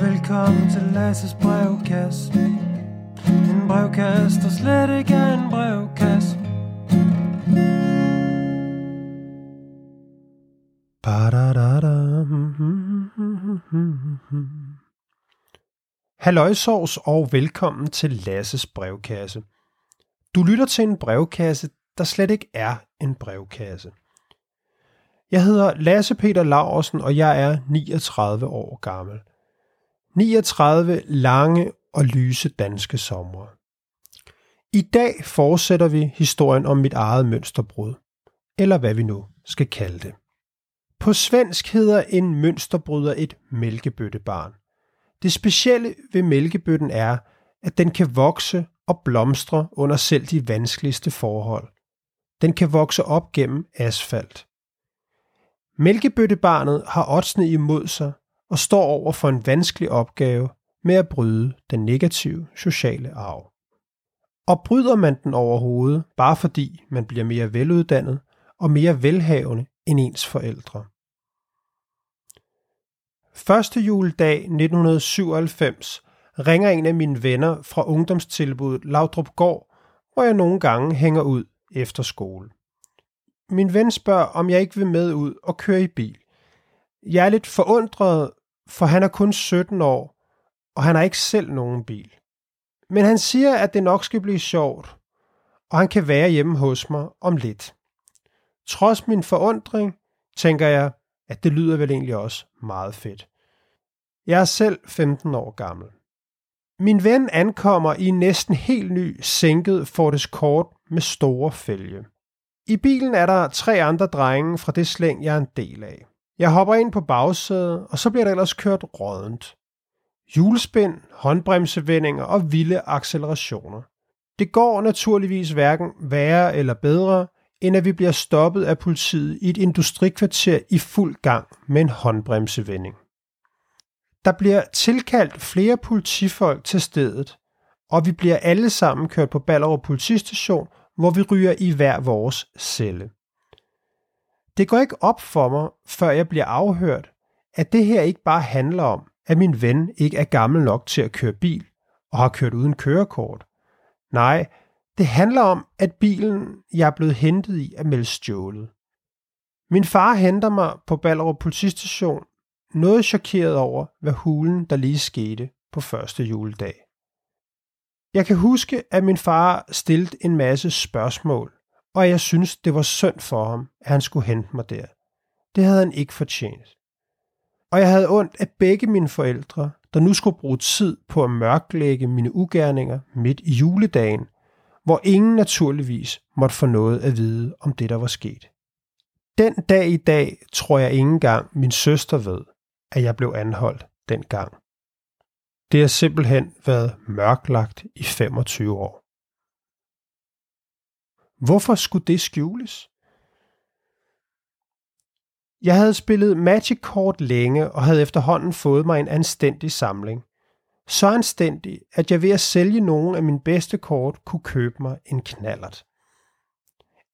Velkommen til Lasses brevkasse En brevkasse, der slet ikke er en brevkasse Ba-da-da-da. Halløjsovs og velkommen til Lasses brevkasse. Du lytter til en brevkasse, der slet ikke er en brevkasse. Jeg hedder Lasse Peter Laursen, og jeg er 39 år gammel. 39 lange og lyse danske somre. I dag fortsætter vi historien om mit eget mønsterbrud, eller hvad vi nu skal kalde det. På svensk hedder en mønsterbryder et mælkebøttebarn. Det specielle ved mælkebøtten er, at den kan vokse og blomstre under selv de vanskeligste forhold. Den kan vokse op gennem asfalt. Mælkebøttebarnet har oddsene imod sig og står over for en vanskelig opgave med at bryde den negative sociale arv. Og bryder man den overhovedet, bare fordi man bliver mere veluddannet og mere velhavende end ens forældre. Første juledag 1997 ringer en af mine venner fra ungdomstilbuddet Laudrup Gård, hvor jeg nogle gange hænger ud efter skole. Min ven spørger, om jeg ikke vil med ud og køre i bil. Jeg er lidt forundret, for han er kun 17 år, og han har ikke selv nogen bil. Men han siger, at det nok skal blive sjovt, og han kan være hjemme hos mig om lidt. Trods min forundring, tænker jeg, at det lyder vel egentlig også meget fedt. Jeg er selv 15 år gammel. Min ven ankommer i en næsten helt ny sænket Ford Escort med store fælge. I bilen er der tre andre drenge fra det slæng, jeg er en del af. Jeg hopper ind på bagsædet, og så bliver der ellers kørt rådent. Hjulspind, håndbremsevendinger og vilde accelerationer. Det går naturligvis hverken værre eller bedre, end at vi bliver stoppet af politiet i et industrikvarter i fuld gang med en håndbremsevending. Der bliver tilkaldt flere politifolk til stedet, og vi bliver alle sammen kørt på Ballerup politistation, hvor vi ryger i hver vores celle. Det går ikke op for mig, før jeg bliver afhørt, at det her ikke bare handler om, at min ven ikke er gammel nok til at køre bil og har kørt uden kørekort. Nej, det handler om, at bilen, jeg er blevet hentet i, er meldt stjålet. Min far henter mig på Ballerup politistation, noget chokeret over, hvad hulen der lige skete på første juledag. Jeg kan huske, at min far stillede en masse spørgsmål, og jeg synes, det var synd for ham, at han skulle hente mig der. Det havde han ikke fortjent. Og jeg havde ondt af begge mine forældre, der nu skulle bruge tid på at mørklægge mine ugerninger midt i juledagen, hvor ingen naturligvis måtte få noget at vide om det, der var sket. Den dag i dag tror jeg ikke engang min søster ved, at jeg blev anholdt dengang. Det har simpelthen været mørklagt i 25 år. Hvorfor skulle det skjules? Jeg havde spillet Magic Kort længe og havde efterhånden fået mig en anstændig samling. Så anstændig, at jeg ved at sælge nogle af mine bedste kort kunne købe mig en knallert.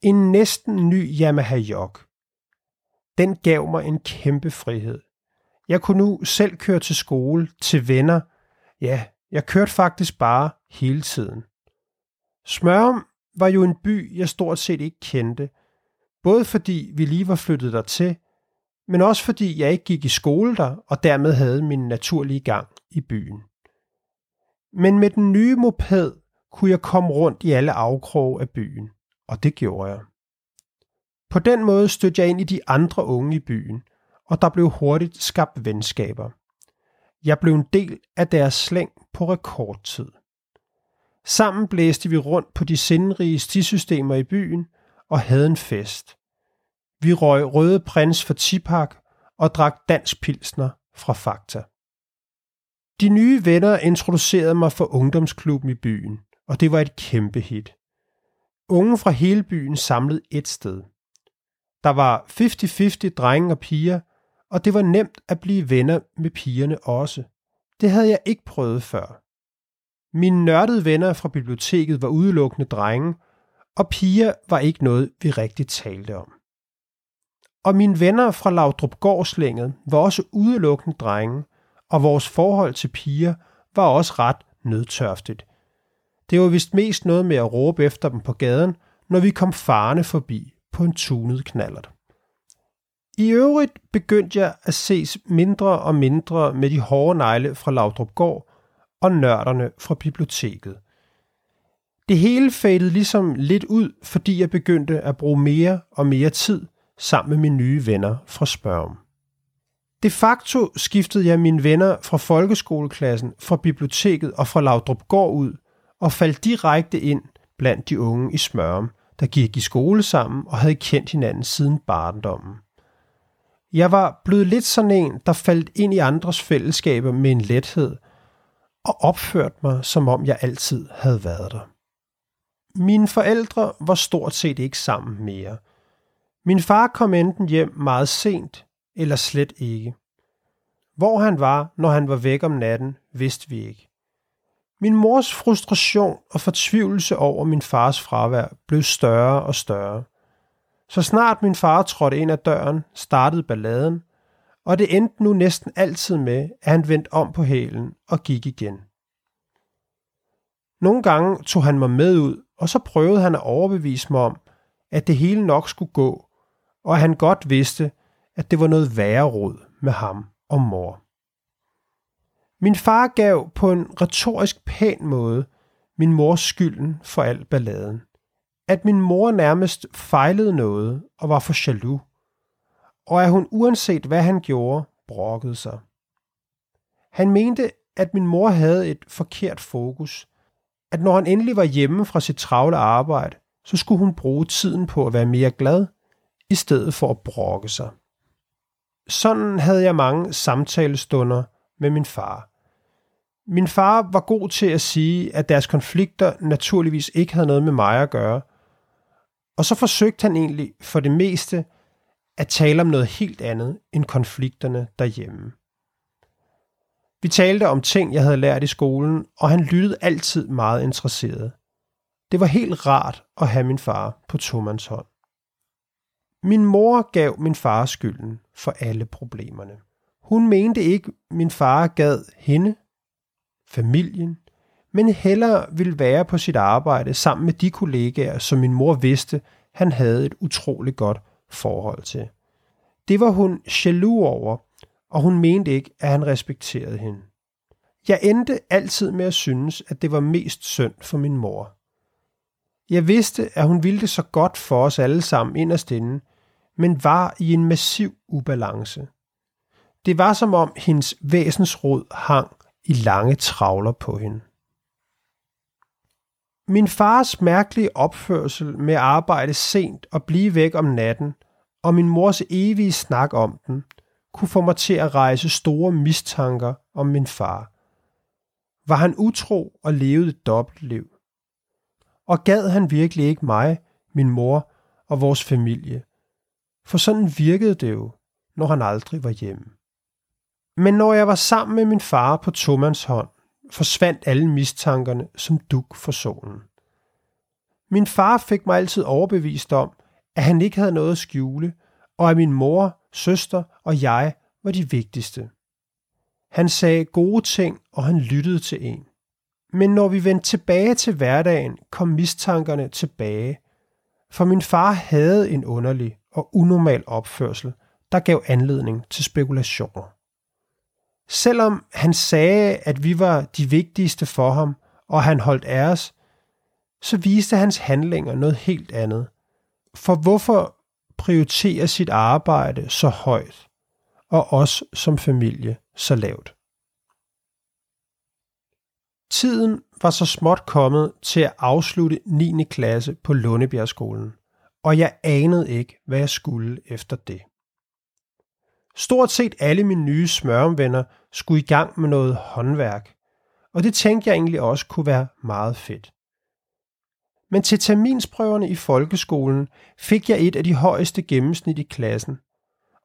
En næsten ny Yamaha Jog. Den gav mig en kæmpe frihed. Jeg kunne nu selv køre til skole, til venner. Ja, jeg kørte faktisk bare hele tiden. Smørum var jo en by, jeg stort set ikke kendte. Både fordi vi lige var flyttet der til, men også fordi jeg ikke gik i skole der, og dermed havde min naturlige gang i byen. Men med den nye moped kunne jeg komme rundt i alle afkroge af byen, og det gjorde jeg. På den måde stødte jeg ind i de andre unge i byen, og der blev hurtigt skabt venskaber. Jeg blev en del af deres slæng på rekordtid. Sammen blæste vi rundt på de sindrige stisystemer i byen og havde en fest. Vi røg røde prins for Tipak og drak dansk pilsner fra Fakta. De nye venner introducerede mig for ungdomsklubben i byen, og det var et kæmpe hit. Unge fra hele byen samlet et sted. Der var 50-50 drenge og piger, og det var nemt at blive venner med pigerne også. Det havde jeg ikke prøvet før. Mine nørdede venner fra biblioteket var udelukkende drenge, og piger var ikke noget, vi rigtig talte om. Og mine venner fra Laudrup Gårdslænget var også udelukkende drenge, og vores forhold til piger var også ret nødtørftigt. Det var vist mest noget med at råbe efter dem på gaden, når vi kom farne forbi på en tunet knallert. I øvrigt begyndte jeg at ses mindre og mindre med de hårde negle fra Laudrup Gård og nørderne fra biblioteket. Det hele fadede ligesom lidt ud, fordi jeg begyndte at bruge mere og mere tid sammen med mine nye venner fra Spørgen. De facto skiftede jeg mine venner fra folkeskoleklassen, fra biblioteket og fra Laudrup Gård ud og faldt direkte ind blandt de unge i Smørum, der gik i skole sammen og havde kendt hinanden siden barndommen. Jeg var blevet lidt sådan en, der faldt ind i andres fællesskaber med en lethed og opførte mig, som om jeg altid havde været der. Mine forældre var stort set ikke sammen mere. Min far kom enten hjem meget sent, eller slet ikke. Hvor han var, når han var væk om natten, vidste vi ikke. Min mors frustration og fortvivlelse over min fars fravær blev større og større. Så snart min far trådte ind ad døren, startede balladen, og det endte nu næsten altid med, at han vendte om på hælen og gik igen. Nogle gange tog han mig med ud, og så prøvede han at overbevise mig om, at det hele nok skulle gå, og at han godt vidste, at det var noget værre råd med ham og mor. Min far gav på en retorisk pæn måde min mors skylden for al balladen. At min mor nærmest fejlede noget og var for jaloux, og at hun uanset hvad han gjorde, brokkede sig. Han mente, at min mor havde et forkert fokus, at når han endelig var hjemme fra sit travle arbejde, så skulle hun bruge tiden på at være mere glad, i stedet for at brokke sig. Sådan havde jeg mange samtalestunder med min far. Min far var god til at sige, at deres konflikter naturligvis ikke havde noget med mig at gøre. Og så forsøgte han egentlig for det meste at tale om noget helt andet end konflikterne derhjemme. Vi talte om ting, jeg havde lært i skolen, og han lyttede altid meget interesseret. Det var helt rart at have min far på Thomas hånd. Min mor gav min far skylden for alle problemerne. Hun mente ikke, min far gad hende, familien, men hellere ville være på sit arbejde sammen med de kollegaer, som min mor vidste, han havde et utroligt godt forhold til. Det var hun jaloux over, og hun mente ikke, at han respekterede hende. Jeg endte altid med at synes, at det var mest synd for min mor. Jeg vidste, at hun ville det så godt for os alle sammen inderst inde, men var i en massiv ubalance. Det var som om hendes væsensrod hang i lange travler på hende. Min fars mærkelige opførsel med at arbejde sent og blive væk om natten, og min mors evige snak om den, kunne få mig til at rejse store mistanker om min far. Var han utro og levede et dobbeltliv? Og gad han virkelig ikke mig, min mor og vores familie? For sådan virkede det jo, når han aldrig var hjemme. Men når jeg var sammen med min far på Thomas hånd, forsvandt alle mistankerne som duk for solen. Min far fik mig altid overbevist om, at han ikke havde noget at skjule, og at min mor, søster og jeg var de vigtigste. Han sagde gode ting, og han lyttede til en. Men når vi vendte tilbage til hverdagen, kom mistankerne tilbage. For min far havde en underlig og unormal opførsel, der gav anledning til spekulationer. Selvom han sagde, at vi var de vigtigste for ham, og han holdt af os, så viste hans handlinger noget helt andet. For hvorfor prioritere sit arbejde så højt, og os som familie så lavt? Tiden var så småt kommet til at afslutte 9. klasse på Lundebjergskolen, og jeg anede ikke, hvad jeg skulle efter det. Stort set alle mine nye smørumvenner skulle i gang med noget håndværk, og det tænkte jeg egentlig også kunne være meget fedt. Men til terminsprøverne i folkeskolen fik jeg et af de højeste gennemsnit i klassen,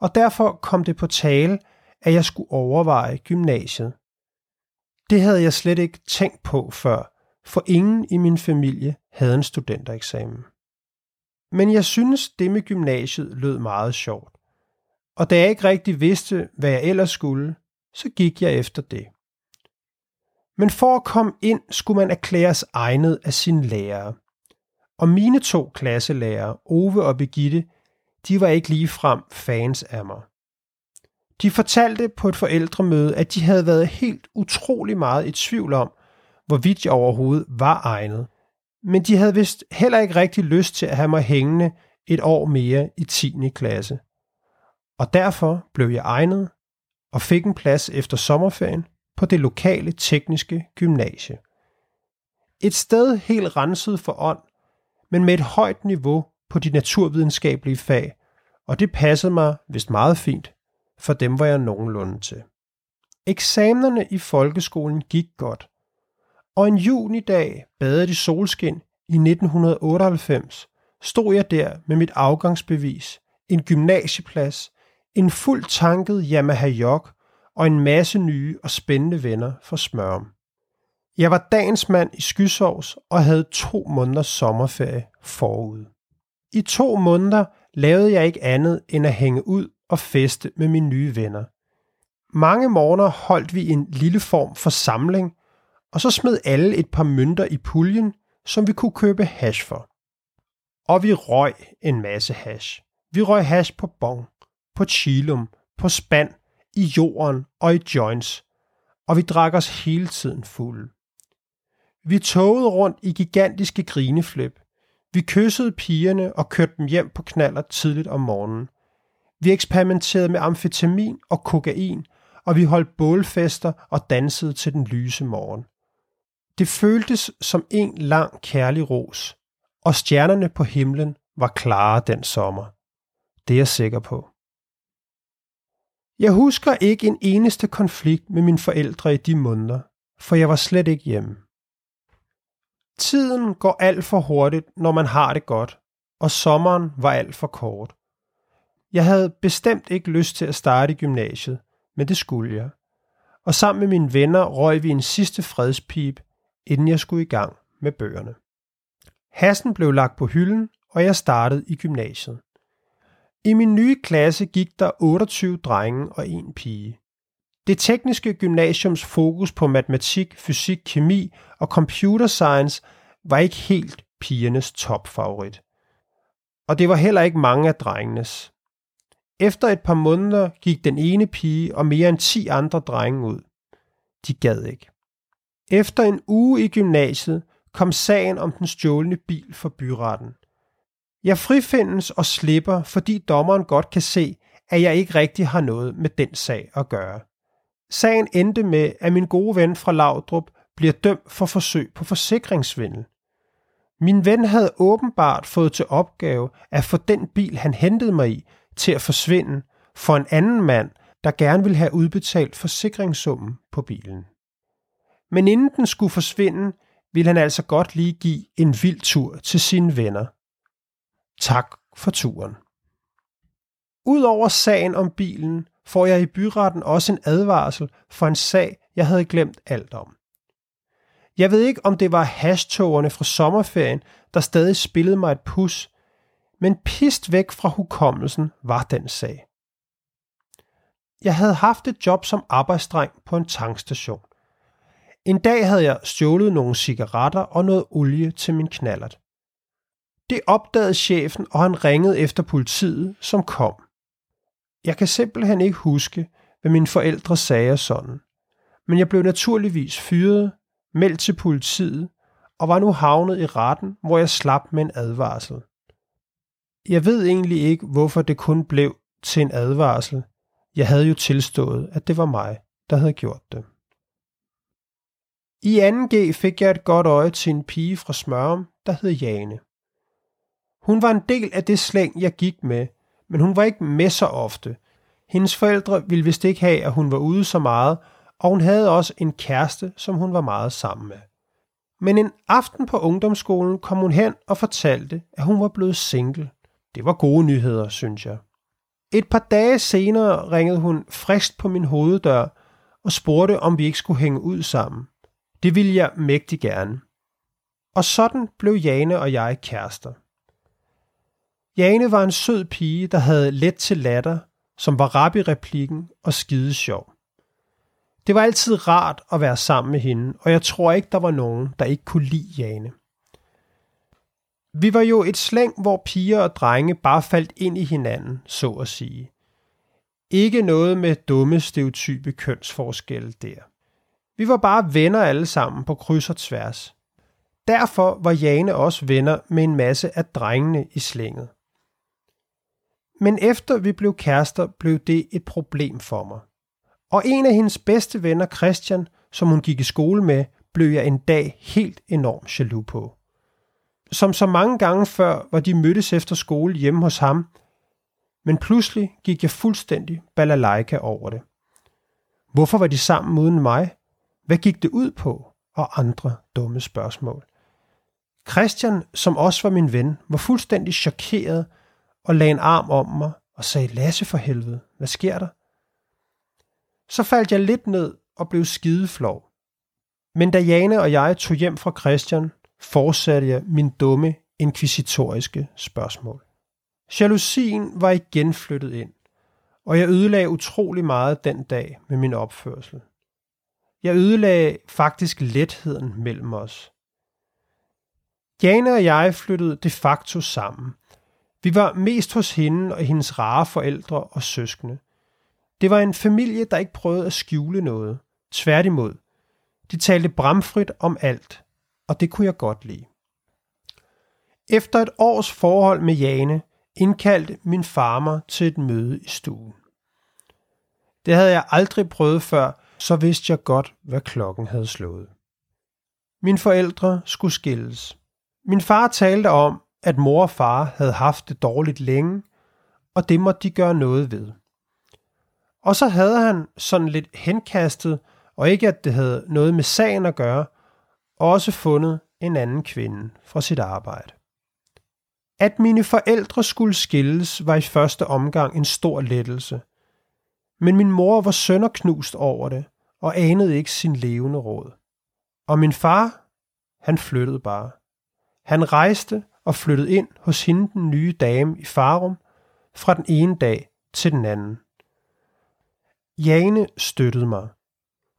og derfor kom det på tale, at jeg skulle overveje gymnasiet. Det havde jeg slet ikke tænkt på før, for ingen i min familie havde en studentereksamen. Men jeg synes, det med gymnasiet lød meget sjovt. Og da jeg ikke rigtig vidste, hvad jeg ellers skulle, så gik jeg efter det. Men for at komme ind, skulle man erklæres egnet af sin lærer. Og mine to klasselærere, Ove og Begitte, de var ikke lige frem fans af mig. De fortalte på et forældremøde, at de havde været helt utrolig meget i tvivl om, hvorvidt jeg overhovedet var egnet. Men de havde vist heller ikke rigtig lyst til at have mig hængende et år mere i 10. klasse. Og derfor blev jeg egnet og fik en plads efter sommerferien på det lokale tekniske gymnasie. Et sted helt renset for ånd, men med et højt niveau på de naturvidenskabelige fag, og det passede mig vist meget fint, for dem var jeg nogenlunde til. Eksamenerne i folkeskolen gik godt, og en junidag badet i solskin i 1998 stod jeg der med mit afgangsbevis, en gymnasieplads, en fuldt tanket Yamaha Jok og en masse nye og spændende venner fra Smørum. Jeg var dagens mand i skysovs og havde to måneders sommerferie forud. I to måneder lavede jeg ikke andet end at hænge ud og feste med mine nye venner. Mange morgener holdt vi en lille form for samling, og så smed alle et par mønter i puljen, som vi kunne købe hash for. Og vi røg en masse hash. Vi røg hash på bong, på chilum, på spand, i jorden og i joints, og vi drak os hele tiden fulde. Vi togede rundt i gigantiske grineflip. Vi kyssede pigerne og kørte dem hjem på knaller tidligt om morgenen. Vi eksperimenterede med amfetamin og kokain, og vi holdt bålfester og dansede til den lyse morgen. Det føltes som en lang kærlig ros, og stjernerne på himlen var klare den sommer. Det er jeg sikker på. Jeg husker ikke en eneste konflikt med mine forældre i de måneder, for jeg var slet ikke hjemme. Tiden går alt for hurtigt, når man har det godt, og sommeren var alt for kort. Jeg havde bestemt ikke lyst til at starte i gymnasiet, men det skulle jeg. Og sammen med mine venner røg vi en sidste fredspip, inden jeg skulle i gang med bøgerne. Hassen blev lagt på hylden, og jeg startede i gymnasiet. I min nye klasse gik der 28 drenge og en pige. Det tekniske gymnasiums fokus på matematik, fysik, kemi og computer science var ikke helt pigernes topfavorit. Og det var heller ikke mange af drengenes. Efter et par måneder gik den ene pige og mere end 10 andre drenge ud. De gad ikke. Efter en uge i gymnasiet kom sagen om den stjålne bil for byretten. Jeg frifindes og slipper, fordi dommeren godt kan se, at jeg ikke rigtig har noget med den sag at gøre. Sagen endte med, at min gode ven fra Laudrup bliver dømt for forsøg på forsikringssvindel. Min ven havde åbenbart fået til opgave at få den bil, han hentede mig i, til at forsvinde for en anden mand, der gerne ville have udbetalt forsikringssummen på bilen. Men inden den skulle forsvinde, ville han altså godt lige give en vild tur til sine venner. Tak for turen. Udover sagen om bilen, får jeg i byretten også en advarsel for en sag, jeg havde glemt alt om. Jeg ved ikke, om det var hashtogerne fra sommerferien, der stadig spillede mig et pus, men pist væk fra hukommelsen var den sag. Jeg havde haft et job som arbejdsdreng på en tankstation. En dag havde jeg stjålet nogle cigaretter og noget olie til min knallert. Det opdagede chefen, og han ringede efter politiet, som kom. Jeg kan simpelthen ikke huske, hvad mine forældre sagde sådan. Men jeg blev naturligvis fyret, meldt til politiet, og var nu havnet i retten, hvor jeg slap med en advarsel. Jeg ved egentlig ikke, hvorfor det kun blev til en advarsel. Jeg havde jo tilstået, at det var mig, der havde gjort det. I 2G fik jeg et godt øje til en pige fra Smørum, der hed Jane. Hun var en del af det slæng, jeg gik med, men hun var ikke med så ofte. Hendes forældre ville vist ikke have, at hun var ude så meget, og hun havde også en kæreste, som hun var meget sammen med. Men en aften på ungdomsskolen kom hun hen og fortalte, at hun var blevet single. Det var gode nyheder, synes jeg. Et par dage senere ringede hun frist på min hoveddør og spurgte, om vi ikke skulle hænge ud sammen. Det ville jeg mægtig gerne. Og sådan blev Jane og jeg kærester. Jane var en sød pige, der havde let til latter, som var rap i replikken og skide sjov. Det var altid rart at være sammen med hende, og jeg tror ikke, der var nogen, der ikke kunne lide Jane. Vi var jo et slæng, hvor piger og drenge bare faldt ind i hinanden, så at sige. Ikke noget med dumme stereotype kønsforskelle der. Vi var bare venner alle sammen på kryds og tværs. Derfor var Jane også venner med en masse af drengene i slænget. Men efter vi blev kærester, blev det et problem for mig. Og en af hendes bedste venner, Christian, som hun gik i skole med, blev jeg en dag helt enormt jaloux på. Som så mange gange før var de mødtes efter skole hjemme hos ham, men pludselig gik jeg fuldstændig balalaika over det. Hvorfor var de sammen uden mig? Hvad gik det ud på? Og andre dumme spørgsmål. Christian, som også var min ven, var fuldstændig chokeret og lagde en arm om mig og sagde, Lasse for helvede, hvad sker der? Så faldt jeg lidt ned og blev skideflov. Men da Jane og jeg tog hjem fra Christian, fortsatte jeg min dumme, inkvisitoriske spørgsmål. Jalousien var igen flyttet ind, og jeg ødelagde utrolig meget den dag med min opførsel. Jeg ødelagde faktisk letheden mellem os. Jane og jeg flyttede de facto sammen. Vi var mest hos hende og hendes rare forældre og søskende. Det var en familie, der ikke prøvede at skjule noget. Tværtimod. De talte bramfrit om alt, og det kunne jeg godt lide. Efter et års forhold med Jane, indkaldte min far mig til et møde i stuen. Det havde jeg aldrig prøvet før, så vidste jeg godt, hvad klokken havde slået. Mine forældre skulle skilles. Min far talte om, at mor og far havde haft det dårligt længe, og det måtte de gøre noget ved. Og så havde han sådan lidt henkastet, og ikke at det havde noget med sagen at gøre, også fundet en anden kvinde fra sit arbejde. At mine forældre skulle skilles var i første omgang en stor lettelse. Men min mor var sønderknust over det, og anede ikke sin levende råd. Og min far, han flyttede bare. Han rejste og flyttede ind hos hende den nye dame i Farum fra den ene dag til den anden. Jane støttede mig.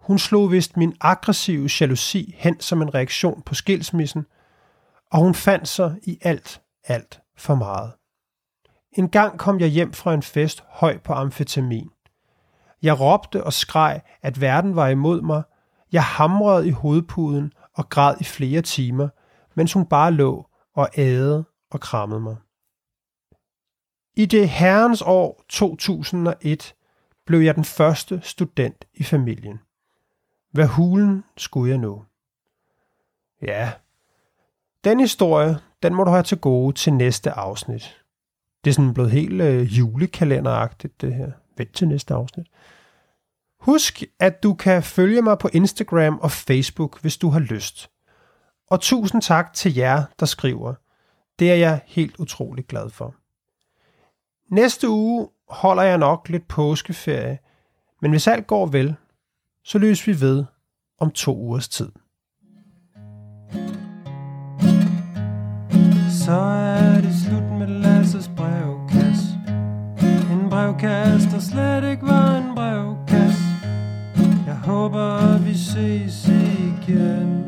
Hun slog vist min aggressive jalousi hen som en reaktion på skilsmissen, og hun fandt sig i alt, alt for meget. En gang kom jeg hjem fra en fest høj på amfetamin. Jeg råbte og skreg, at verden var imod mig. Jeg hamrede i hovedpuden og græd i flere timer, mens hun bare lå og æde og krammede mig. I det herrens år 2001 blev jeg den første student i familien. Hvad hulen skulle jeg nå? Ja, den historie, den må du have til gode til næste afsnit. Det er sådan blevet helt øh, julekalenderagtigt, det her. Vent til næste afsnit. Husk, at du kan følge mig på Instagram og Facebook, hvis du har lyst. Og tusind tak til jer, der skriver. Det er jeg helt utrolig glad for. Næste uge holder jeg nok lidt påskeferie, men hvis alt går vel, så løser vi ved om to ugers tid. Så er det slut med Lasses brevkasse. En brevkasse, der slet ikke var en brevkasse. Jeg håber, vi ses igen.